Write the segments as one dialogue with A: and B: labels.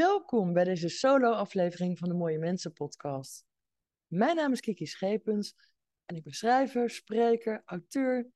A: Welkom bij deze solo-aflevering van de Mooie Mensen podcast. Mijn naam is Kiki Schepens en ik ben schrijver, spreker, auteur,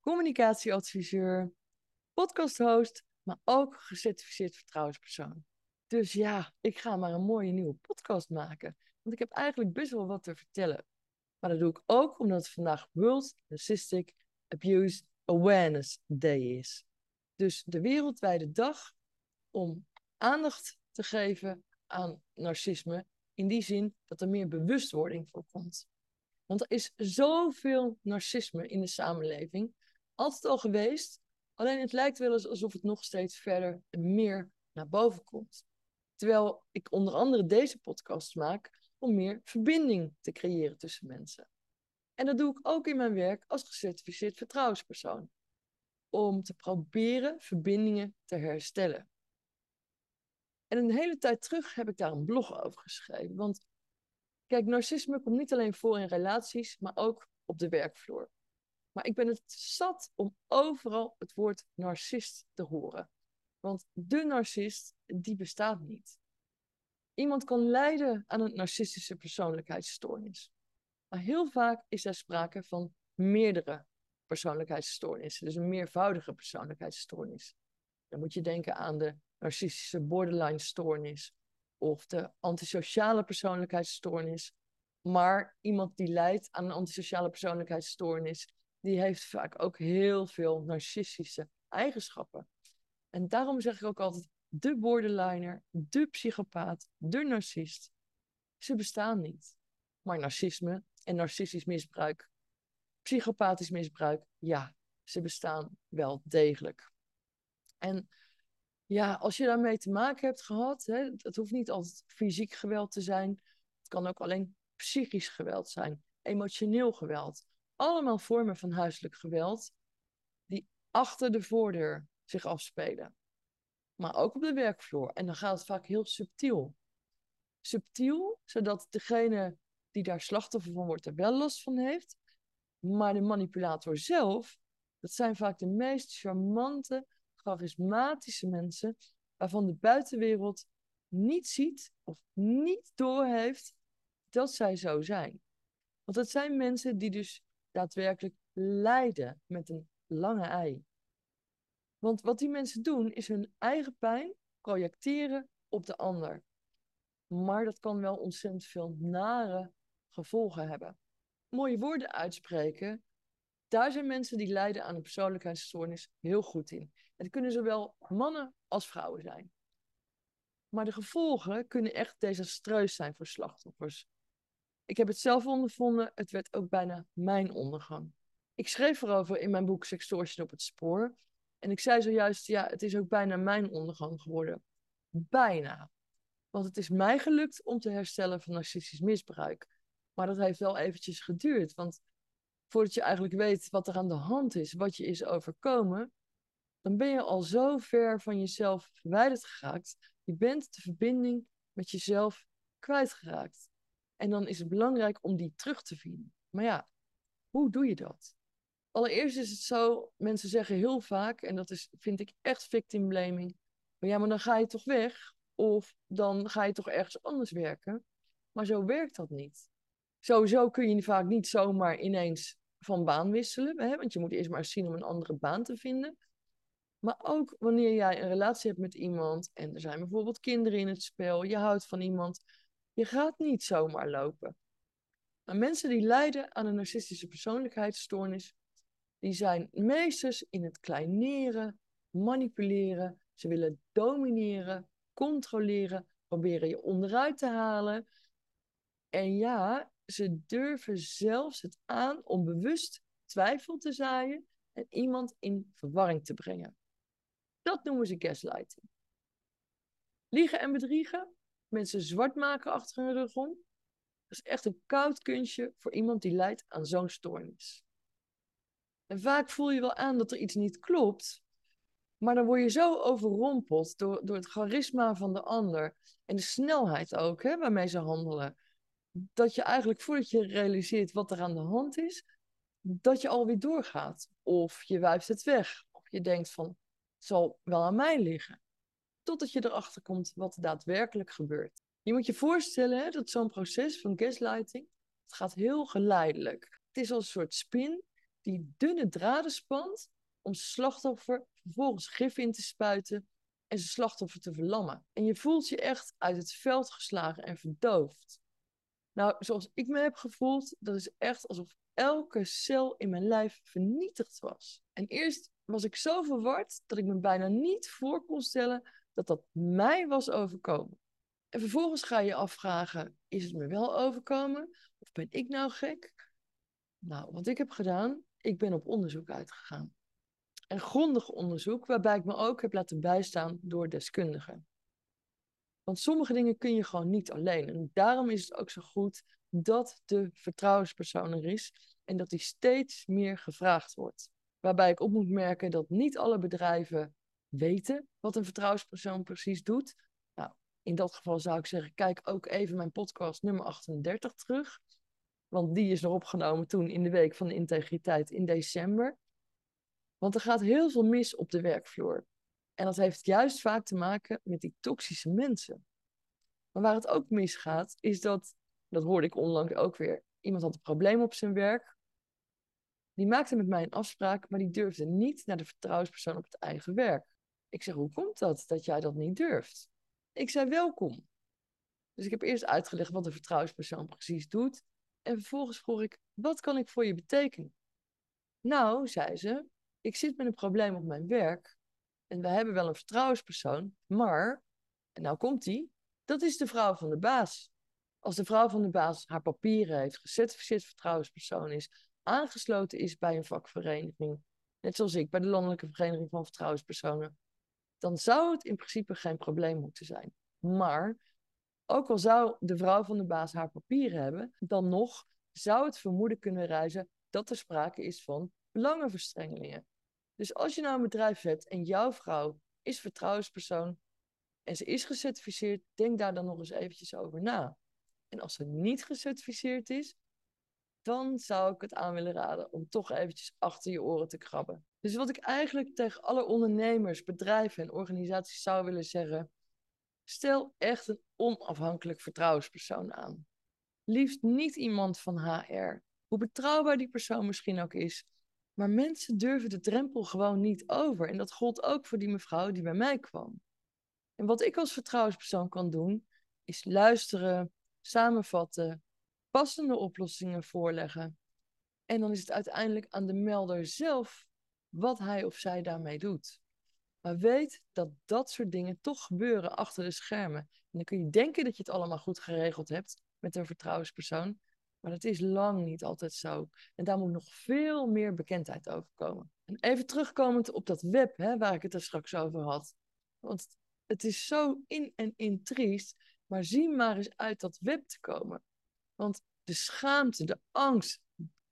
A: communicatieadviseur, podcasthost, maar ook gecertificeerd vertrouwenspersoon. Dus ja, ik ga maar een mooie nieuwe podcast maken, want ik heb eigenlijk best wel wat te vertellen. Maar dat doe ik ook omdat het vandaag World Narcissistic Abuse Awareness Day is. Dus de wereldwijde dag om aandacht te geven aan narcisme. In die zin dat er meer bewustwording voorkomt. Want er is zoveel narcisme in de samenleving. Altijd al geweest. Alleen het lijkt wel eens alsof het nog steeds verder en meer naar boven komt. Terwijl ik onder andere deze podcast maak om meer verbinding te creëren tussen mensen. En dat doe ik ook in mijn werk als gecertificeerd vertrouwenspersoon. Om te proberen verbindingen te herstellen. En een hele tijd terug heb ik daar een blog over geschreven. Want kijk, narcisme komt niet alleen voor in relaties, maar ook op de werkvloer. Maar ik ben het zat om overal het woord narcist te horen. Want de narcist, die bestaat niet. Iemand kan lijden aan een narcistische persoonlijkheidsstoornis. Maar heel vaak is er sprake van meerdere persoonlijkheidsstoornissen. Dus een meervoudige persoonlijkheidsstoornis. Dan moet je denken aan de narcistische borderline stoornis of de antisociale persoonlijkheidsstoornis. Maar iemand die lijdt aan een antisociale persoonlijkheidsstoornis, die heeft vaak ook heel veel narcistische eigenschappen. En daarom zeg ik ook altijd de borderliner, de psychopaat, de narcist. Ze bestaan niet. Maar narcisme en narcistisch misbruik, psychopathisch misbruik, ja, ze bestaan wel degelijk. En ja, als je daarmee te maken hebt gehad, hè, het hoeft niet altijd fysiek geweld te zijn. Het kan ook alleen psychisch geweld zijn, emotioneel geweld. Allemaal vormen van huiselijk geweld die achter de voordeur zich afspelen. Maar ook op de werkvloer. En dan gaat het vaak heel subtiel. Subtiel, zodat degene die daar slachtoffer van wordt er wel last van heeft. Maar de manipulator zelf, dat zijn vaak de meest charmante, charismatische mensen waarvan de buitenwereld niet ziet of niet doorheeft dat zij zo zijn. Want het zijn mensen die dus daadwerkelijk lijden met een lange ei. Want wat die mensen doen is hun eigen pijn projecteren op de ander. Maar dat kan wel ontzettend veel nare gevolgen hebben. Mooie woorden uitspreken, daar zijn mensen die lijden aan een persoonlijkheidsstoornis heel goed in. Het kunnen zowel mannen als vrouwen zijn. Maar de gevolgen kunnen echt desastreus zijn voor slachtoffers. Ik heb het zelf ondervonden, het werd ook bijna mijn ondergang. Ik schreef erover in mijn boek Sextortion op het spoor. En ik zei zojuist, ja, het is ook bijna mijn ondergang geworden. Bijna. Want het is mij gelukt om te herstellen van narcistisch misbruik. Maar dat heeft wel eventjes geduurd. Want voordat je eigenlijk weet wat er aan de hand is, wat je is overkomen, dan ben je al zo ver van jezelf verwijderd geraakt. Je bent de verbinding met jezelf kwijtgeraakt. En dan is het belangrijk om die terug te vinden. Maar ja, hoe doe je dat? Allereerst is het zo, mensen zeggen heel vaak, en dat is, vind ik echt victim blaming. Maar ja, maar dan ga je toch weg? Of dan ga je toch ergens anders werken? Maar zo werkt dat niet. Sowieso kun je vaak niet zomaar ineens van baan wisselen. Hè? Want je moet eerst maar eens zien om een andere baan te vinden. Maar ook wanneer jij een relatie hebt met iemand en er zijn bijvoorbeeld kinderen in het spel, je houdt van iemand, je gaat niet zomaar lopen. Maar mensen die lijden aan een narcistische persoonlijkheidsstoornis, die zijn meesters in het kleineren, manipuleren. Ze willen domineren, controleren, proberen je onderuit te halen. En ja, ze durven zelfs het aan om bewust twijfel te zaaien en iemand in verwarring te brengen. Dat noemen ze gaslighting. Liegen en bedriegen, mensen zwart maken achter hun rug om, dat is echt een koud kunstje voor iemand die lijdt aan zo'n stoornis. En vaak voel je wel aan dat er iets niet klopt, maar dan word je zo overrompeld door, door het charisma van de ander en de snelheid ook hè, waarmee ze handelen dat je eigenlijk voordat je realiseert wat er aan de hand is, dat je alweer doorgaat. Of je wuift het weg. Of je denkt van, het zal wel aan mij liggen. totdat je erachter komt wat er daadwerkelijk gebeurt. Je moet je voorstellen hè, dat zo'n proces van gaslighting, het gaat heel geleidelijk. Het is als een soort spin die dunne draden spant om slachtoffer vervolgens gif in te spuiten en zijn slachtoffer te verlammen. En je voelt je echt uit het veld geslagen en verdoofd. Nou, zoals ik me heb gevoeld, dat is echt alsof elke cel in mijn lijf vernietigd was. En eerst was ik zo verward dat ik me bijna niet voor kon stellen dat dat mij was overkomen. En vervolgens ga je je afvragen, is het me wel overkomen? Of ben ik nou gek? Nou, wat ik heb gedaan, ik ben op onderzoek uitgegaan. Een grondig onderzoek waarbij ik me ook heb laten bijstaan door deskundigen. Want sommige dingen kun je gewoon niet alleen. En daarom is het ook zo goed dat de vertrouwenspersoon er is en dat die steeds meer gevraagd wordt. Waarbij ik op moet merken dat niet alle bedrijven weten wat een vertrouwenspersoon precies doet. Nou, in dat geval zou ik zeggen, kijk ook even mijn podcast nummer 38 terug. Want die is nog opgenomen toen in de week van de integriteit in december. Want er gaat heel veel mis op de werkvloer. En dat heeft juist vaak te maken met die toxische mensen. Maar waar het ook misgaat, is dat, dat hoorde ik onlangs ook weer, iemand had een probleem op zijn werk. Die maakte met mij een afspraak, maar die durfde niet naar de vertrouwenspersoon op het eigen werk. Ik zeg, hoe komt dat, dat jij dat niet durft? Ik zei, welkom. Dus ik heb eerst uitgelegd wat de vertrouwenspersoon precies doet. En vervolgens vroeg ik, wat kan ik voor je betekenen? Nou, zei ze, ik zit met een probleem op mijn werk. En we hebben wel een vertrouwenspersoon, maar, en nou komt die, dat is de vrouw van de baas. Als de vrouw van de baas haar papieren heeft, gecertificeerd vertrouwenspersoon is, aangesloten is bij een vakvereniging, net zoals ik bij de Landelijke Vereniging van Vertrouwenspersonen, dan zou het in principe geen probleem moeten zijn. Maar ook al zou de vrouw van de baas haar papieren hebben, dan nog zou het vermoeden kunnen reizen dat er sprake is van belangenverstrengelingen. Dus als je nou een bedrijf hebt en jouw vrouw is vertrouwenspersoon en ze is gecertificeerd, denk daar dan nog eens eventjes over na. En als ze niet gecertificeerd is, dan zou ik het aan willen raden om toch eventjes achter je oren te krabben. Dus wat ik eigenlijk tegen alle ondernemers, bedrijven en organisaties zou willen zeggen, stel echt een onafhankelijk vertrouwenspersoon aan. Liefst niet iemand van HR. Hoe betrouwbaar die persoon misschien ook is, maar mensen durven de drempel gewoon niet over. En dat gold ook voor die mevrouw die bij mij kwam. En wat ik als vertrouwenspersoon kan doen, is luisteren, samenvatten, passende oplossingen voorleggen. En dan is het uiteindelijk aan de melder zelf wat hij of zij daarmee doet. Maar weet dat dat soort dingen toch gebeuren achter de schermen. En dan kun je denken dat je het allemaal goed geregeld hebt met een vertrouwenspersoon. Maar dat is lang niet altijd zo. En daar moet nog veel meer bekendheid over komen. En even terugkomend op dat web, hè, waar ik het er straks over had. Want het is zo in en in triest. Maar zie maar eens uit dat web te komen. Want de schaamte, de angst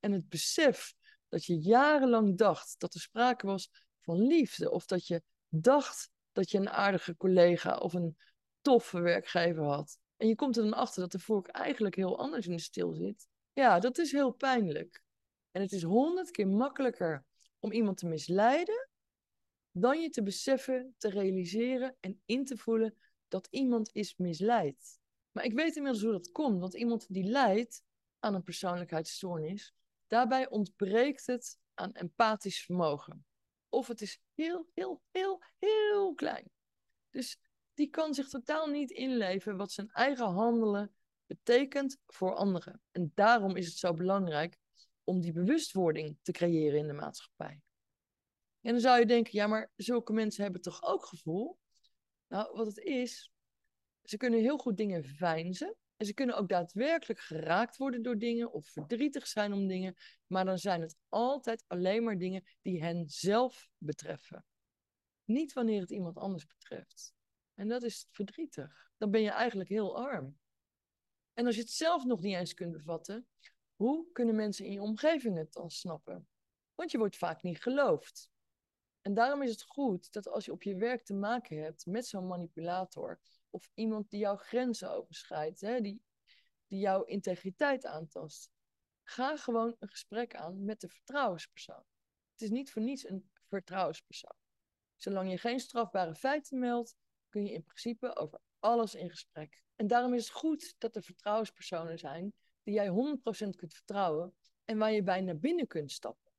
A: en het besef dat je jarenlang dacht dat er sprake was van liefde. Of dat je dacht dat je een aardige collega of een toffe werkgever had. En je komt er dan achter dat de vork eigenlijk heel anders in de stil zit. Ja, dat is heel pijnlijk. En het is honderd keer makkelijker om iemand te misleiden dan je te beseffen, te realiseren en in te voelen dat iemand is misleid. Maar ik weet inmiddels hoe dat komt, want iemand die lijdt aan een persoonlijkheidsstoornis, daarbij ontbreekt het aan empathisch vermogen. Of het is heel, heel, heel, heel klein. Dus die kan zich totaal niet inleven wat zijn eigen handelen betekent voor anderen. En daarom is het zo belangrijk om die bewustwording te creëren in de maatschappij. En dan zou je denken, ja, maar zulke mensen hebben toch ook gevoel? Nou, wat het is, ze kunnen heel goed dingen veinzen. En ze kunnen ook daadwerkelijk geraakt worden door dingen of verdrietig zijn om dingen. Maar dan zijn het altijd alleen maar dingen die hen zelf betreffen. Niet wanneer het iemand anders betreft. En dat is verdrietig. Dan ben je eigenlijk heel arm. En als je het zelf nog niet eens kunt bevatten, hoe kunnen mensen in je omgeving het dan snappen? Want je wordt vaak niet geloofd. En daarom is het goed dat als je op je werk te maken hebt met zo'n manipulator, of iemand die jouw grenzen overschrijdt, hè, die, die jouw integriteit aantast, ga gewoon een gesprek aan met de vertrouwenspersoon. Het is niet voor niets een vertrouwenspersoon. Zolang je geen strafbare feiten meldt, kun je in principe over alles in gesprek. En daarom is het goed dat er vertrouwenspersonen zijn die jij 100% kunt vertrouwen en waar je bij naar binnen kunt stappen.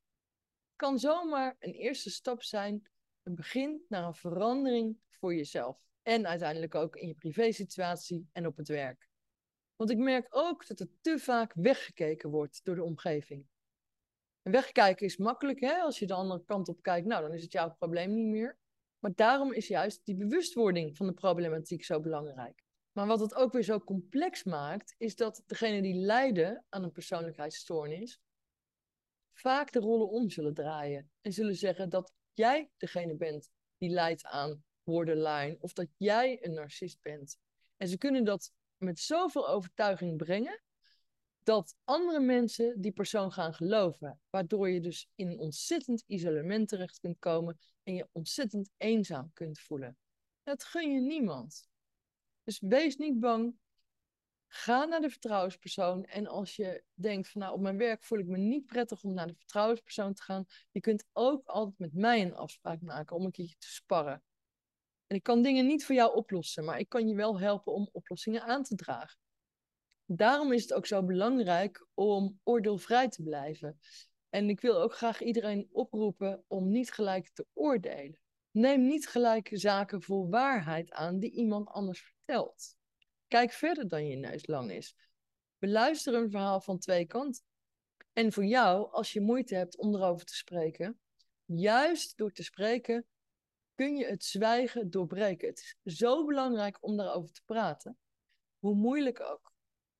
A: Het kan zomaar een eerste stap zijn, een begin naar een verandering voor jezelf. En uiteindelijk ook in je privésituatie en op het werk. Want ik merk ook dat er te vaak weggekeken wordt door de omgeving. En wegkijken is makkelijk, hè? Als je de andere kant op kijkt, nou, dan is het jouw probleem niet meer. Maar daarom is juist die bewustwording van de problematiek zo belangrijk. Maar wat het ook weer zo complex maakt, is dat degenen die lijden aan een persoonlijkheidsstoornis vaak de rollen om zullen draaien. En zullen zeggen dat jij degene bent die lijdt aan borderline of dat jij een narcist bent. En ze kunnen dat met zoveel overtuiging brengen dat andere mensen die persoon gaan geloven. Waardoor je dus in ontzettend isolement terecht kunt komen en je ontzettend eenzaam kunt voelen. Dat gun je niemand. Dus wees niet bang. Ga naar de vertrouwenspersoon. En als je denkt van nou op mijn werk voel ik me niet prettig om naar de vertrouwenspersoon te gaan. Je kunt ook altijd met mij een afspraak maken om een keertje te sparren. En ik kan dingen niet voor jou oplossen, maar ik kan je wel helpen om oplossingen aan te dragen. Daarom is het ook zo belangrijk om oordeelvrij te blijven. En ik wil ook graag iedereen oproepen om niet gelijk te oordelen. Neem niet gelijk zaken voor waarheid aan die iemand anders vertelt. Kijk verder dan je neus lang is. Beluister een verhaal van twee kanten. En voor jou, als je moeite hebt om erover te spreken, juist door te spreken kun je het zwijgen doorbreken. Het is zo belangrijk om daarover te praten. Hoe moeilijk ook.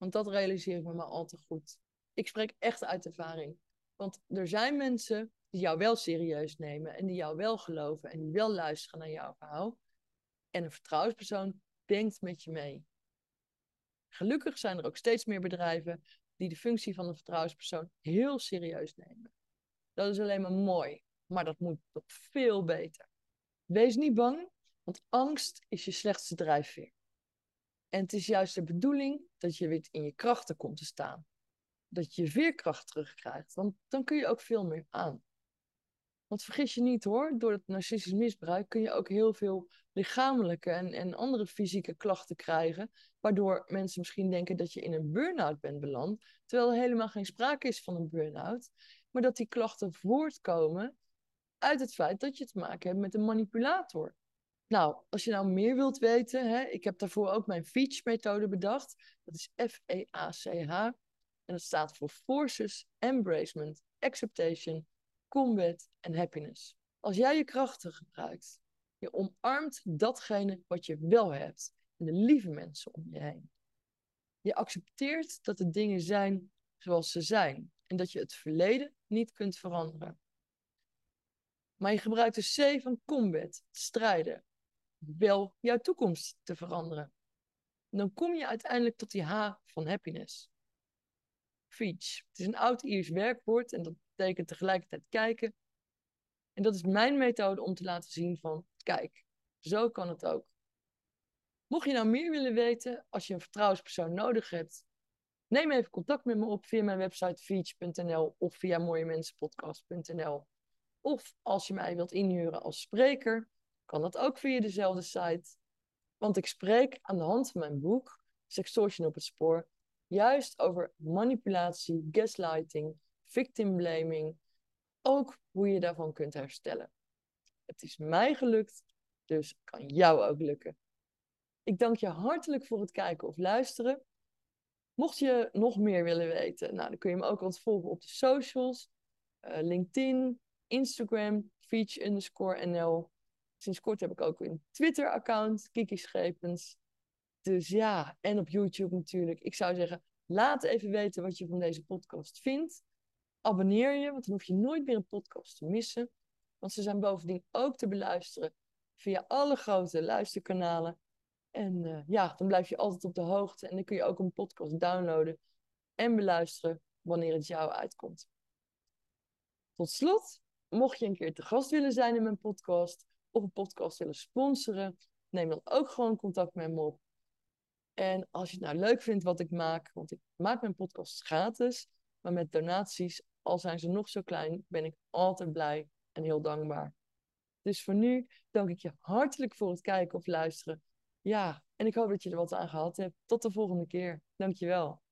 A: Want dat realiseer ik me maar al te goed. Ik spreek echt uit ervaring. Want er zijn mensen die jou wel serieus nemen en die jou wel geloven en die wel luisteren naar jouw verhaal. En een vertrouwenspersoon denkt met je mee. Gelukkig zijn er ook steeds meer bedrijven die de functie van een vertrouwenspersoon heel serieus nemen. Dat is alleen maar mooi, maar dat moet nog veel beter. Wees niet bang, want angst is je slechtste drijfveer. En het is juist de bedoeling dat je weer in je krachten komt te staan. Dat je veerkracht terugkrijgt, want dan kun je ook veel meer aan. Want vergis je niet hoor, door het narcistisch misbruik kun je ook heel veel lichamelijke en, en andere fysieke klachten krijgen, waardoor mensen misschien denken dat je in een burn-out bent beland, terwijl er helemaal geen sprake is van een burn-out, maar dat die klachten voortkomen uit het feit dat je te maken hebt met een manipulator. Nou, als je nou meer wilt weten, hè, ik heb daarvoor ook mijn FEACH-methode bedacht. Dat is F-E-A-C-H. En dat staat voor Forces, Embracement, Acceptation, Combat en Happiness. Als jij je krachten gebruikt, je omarmt datgene wat je wel hebt en de lieve mensen om je heen. Je accepteert dat de dingen zijn zoals ze zijn en dat je het verleden niet kunt veranderen. Maar je gebruikt de C van combat, strijden, wel jouw toekomst te veranderen. dan kom je uiteindelijk tot die H van happiness. Feach. Het is een oud-Iers werkwoord en dat betekent tegelijkertijd kijken. En dat is mijn methode om te laten zien van, kijk, zo kan het ook. Mocht je nou meer willen weten, als je een vertrouwenspersoon nodig hebt, neem even contact met me op via mijn website feach.nl of via mooiemensenpodcast.nl. Of als je mij wilt inhuren als spreker, kan dat ook via dezelfde site. Want ik spreek aan de hand van mijn boek, Sextortion op het spoor, juist over manipulatie, gaslighting, victim blaming, ook hoe je daarvan kunt herstellen. Het is mij gelukt, dus kan jou ook lukken. Ik dank je hartelijk voor het kijken of luisteren. Mocht je nog meer willen weten, nou, dan kun je me ook wat volgen op de socials. Uh, LinkedIn, Instagram, feach underscore NL. Sinds kort heb ik ook een Twitter-account, Kiki Schepens. Dus ja, en op YouTube natuurlijk. Ik zou zeggen, laat even weten wat je van deze podcast vindt. Abonneer je, want dan hoef je nooit meer een podcast te missen. Want ze zijn bovendien ook te beluisteren via alle grote luisterkanalen. En uh, ja, dan blijf je altijd op de hoogte. En dan kun je ook een podcast downloaden en beluisteren wanneer het jou uitkomt. Tot slot, mocht je een keer te gast willen zijn in mijn podcast, of een podcast willen sponsoren, neem dan ook gewoon contact met me op. En als je het nou leuk vindt wat ik maak, want ik maak mijn podcast gratis, maar met donaties, al zijn ze nog zo klein, ben ik altijd blij en heel dankbaar. Dus voor nu dank ik je hartelijk voor het kijken of luisteren. Ja, en ik hoop dat je er wat aan gehad hebt. Tot de volgende keer. Dankjewel.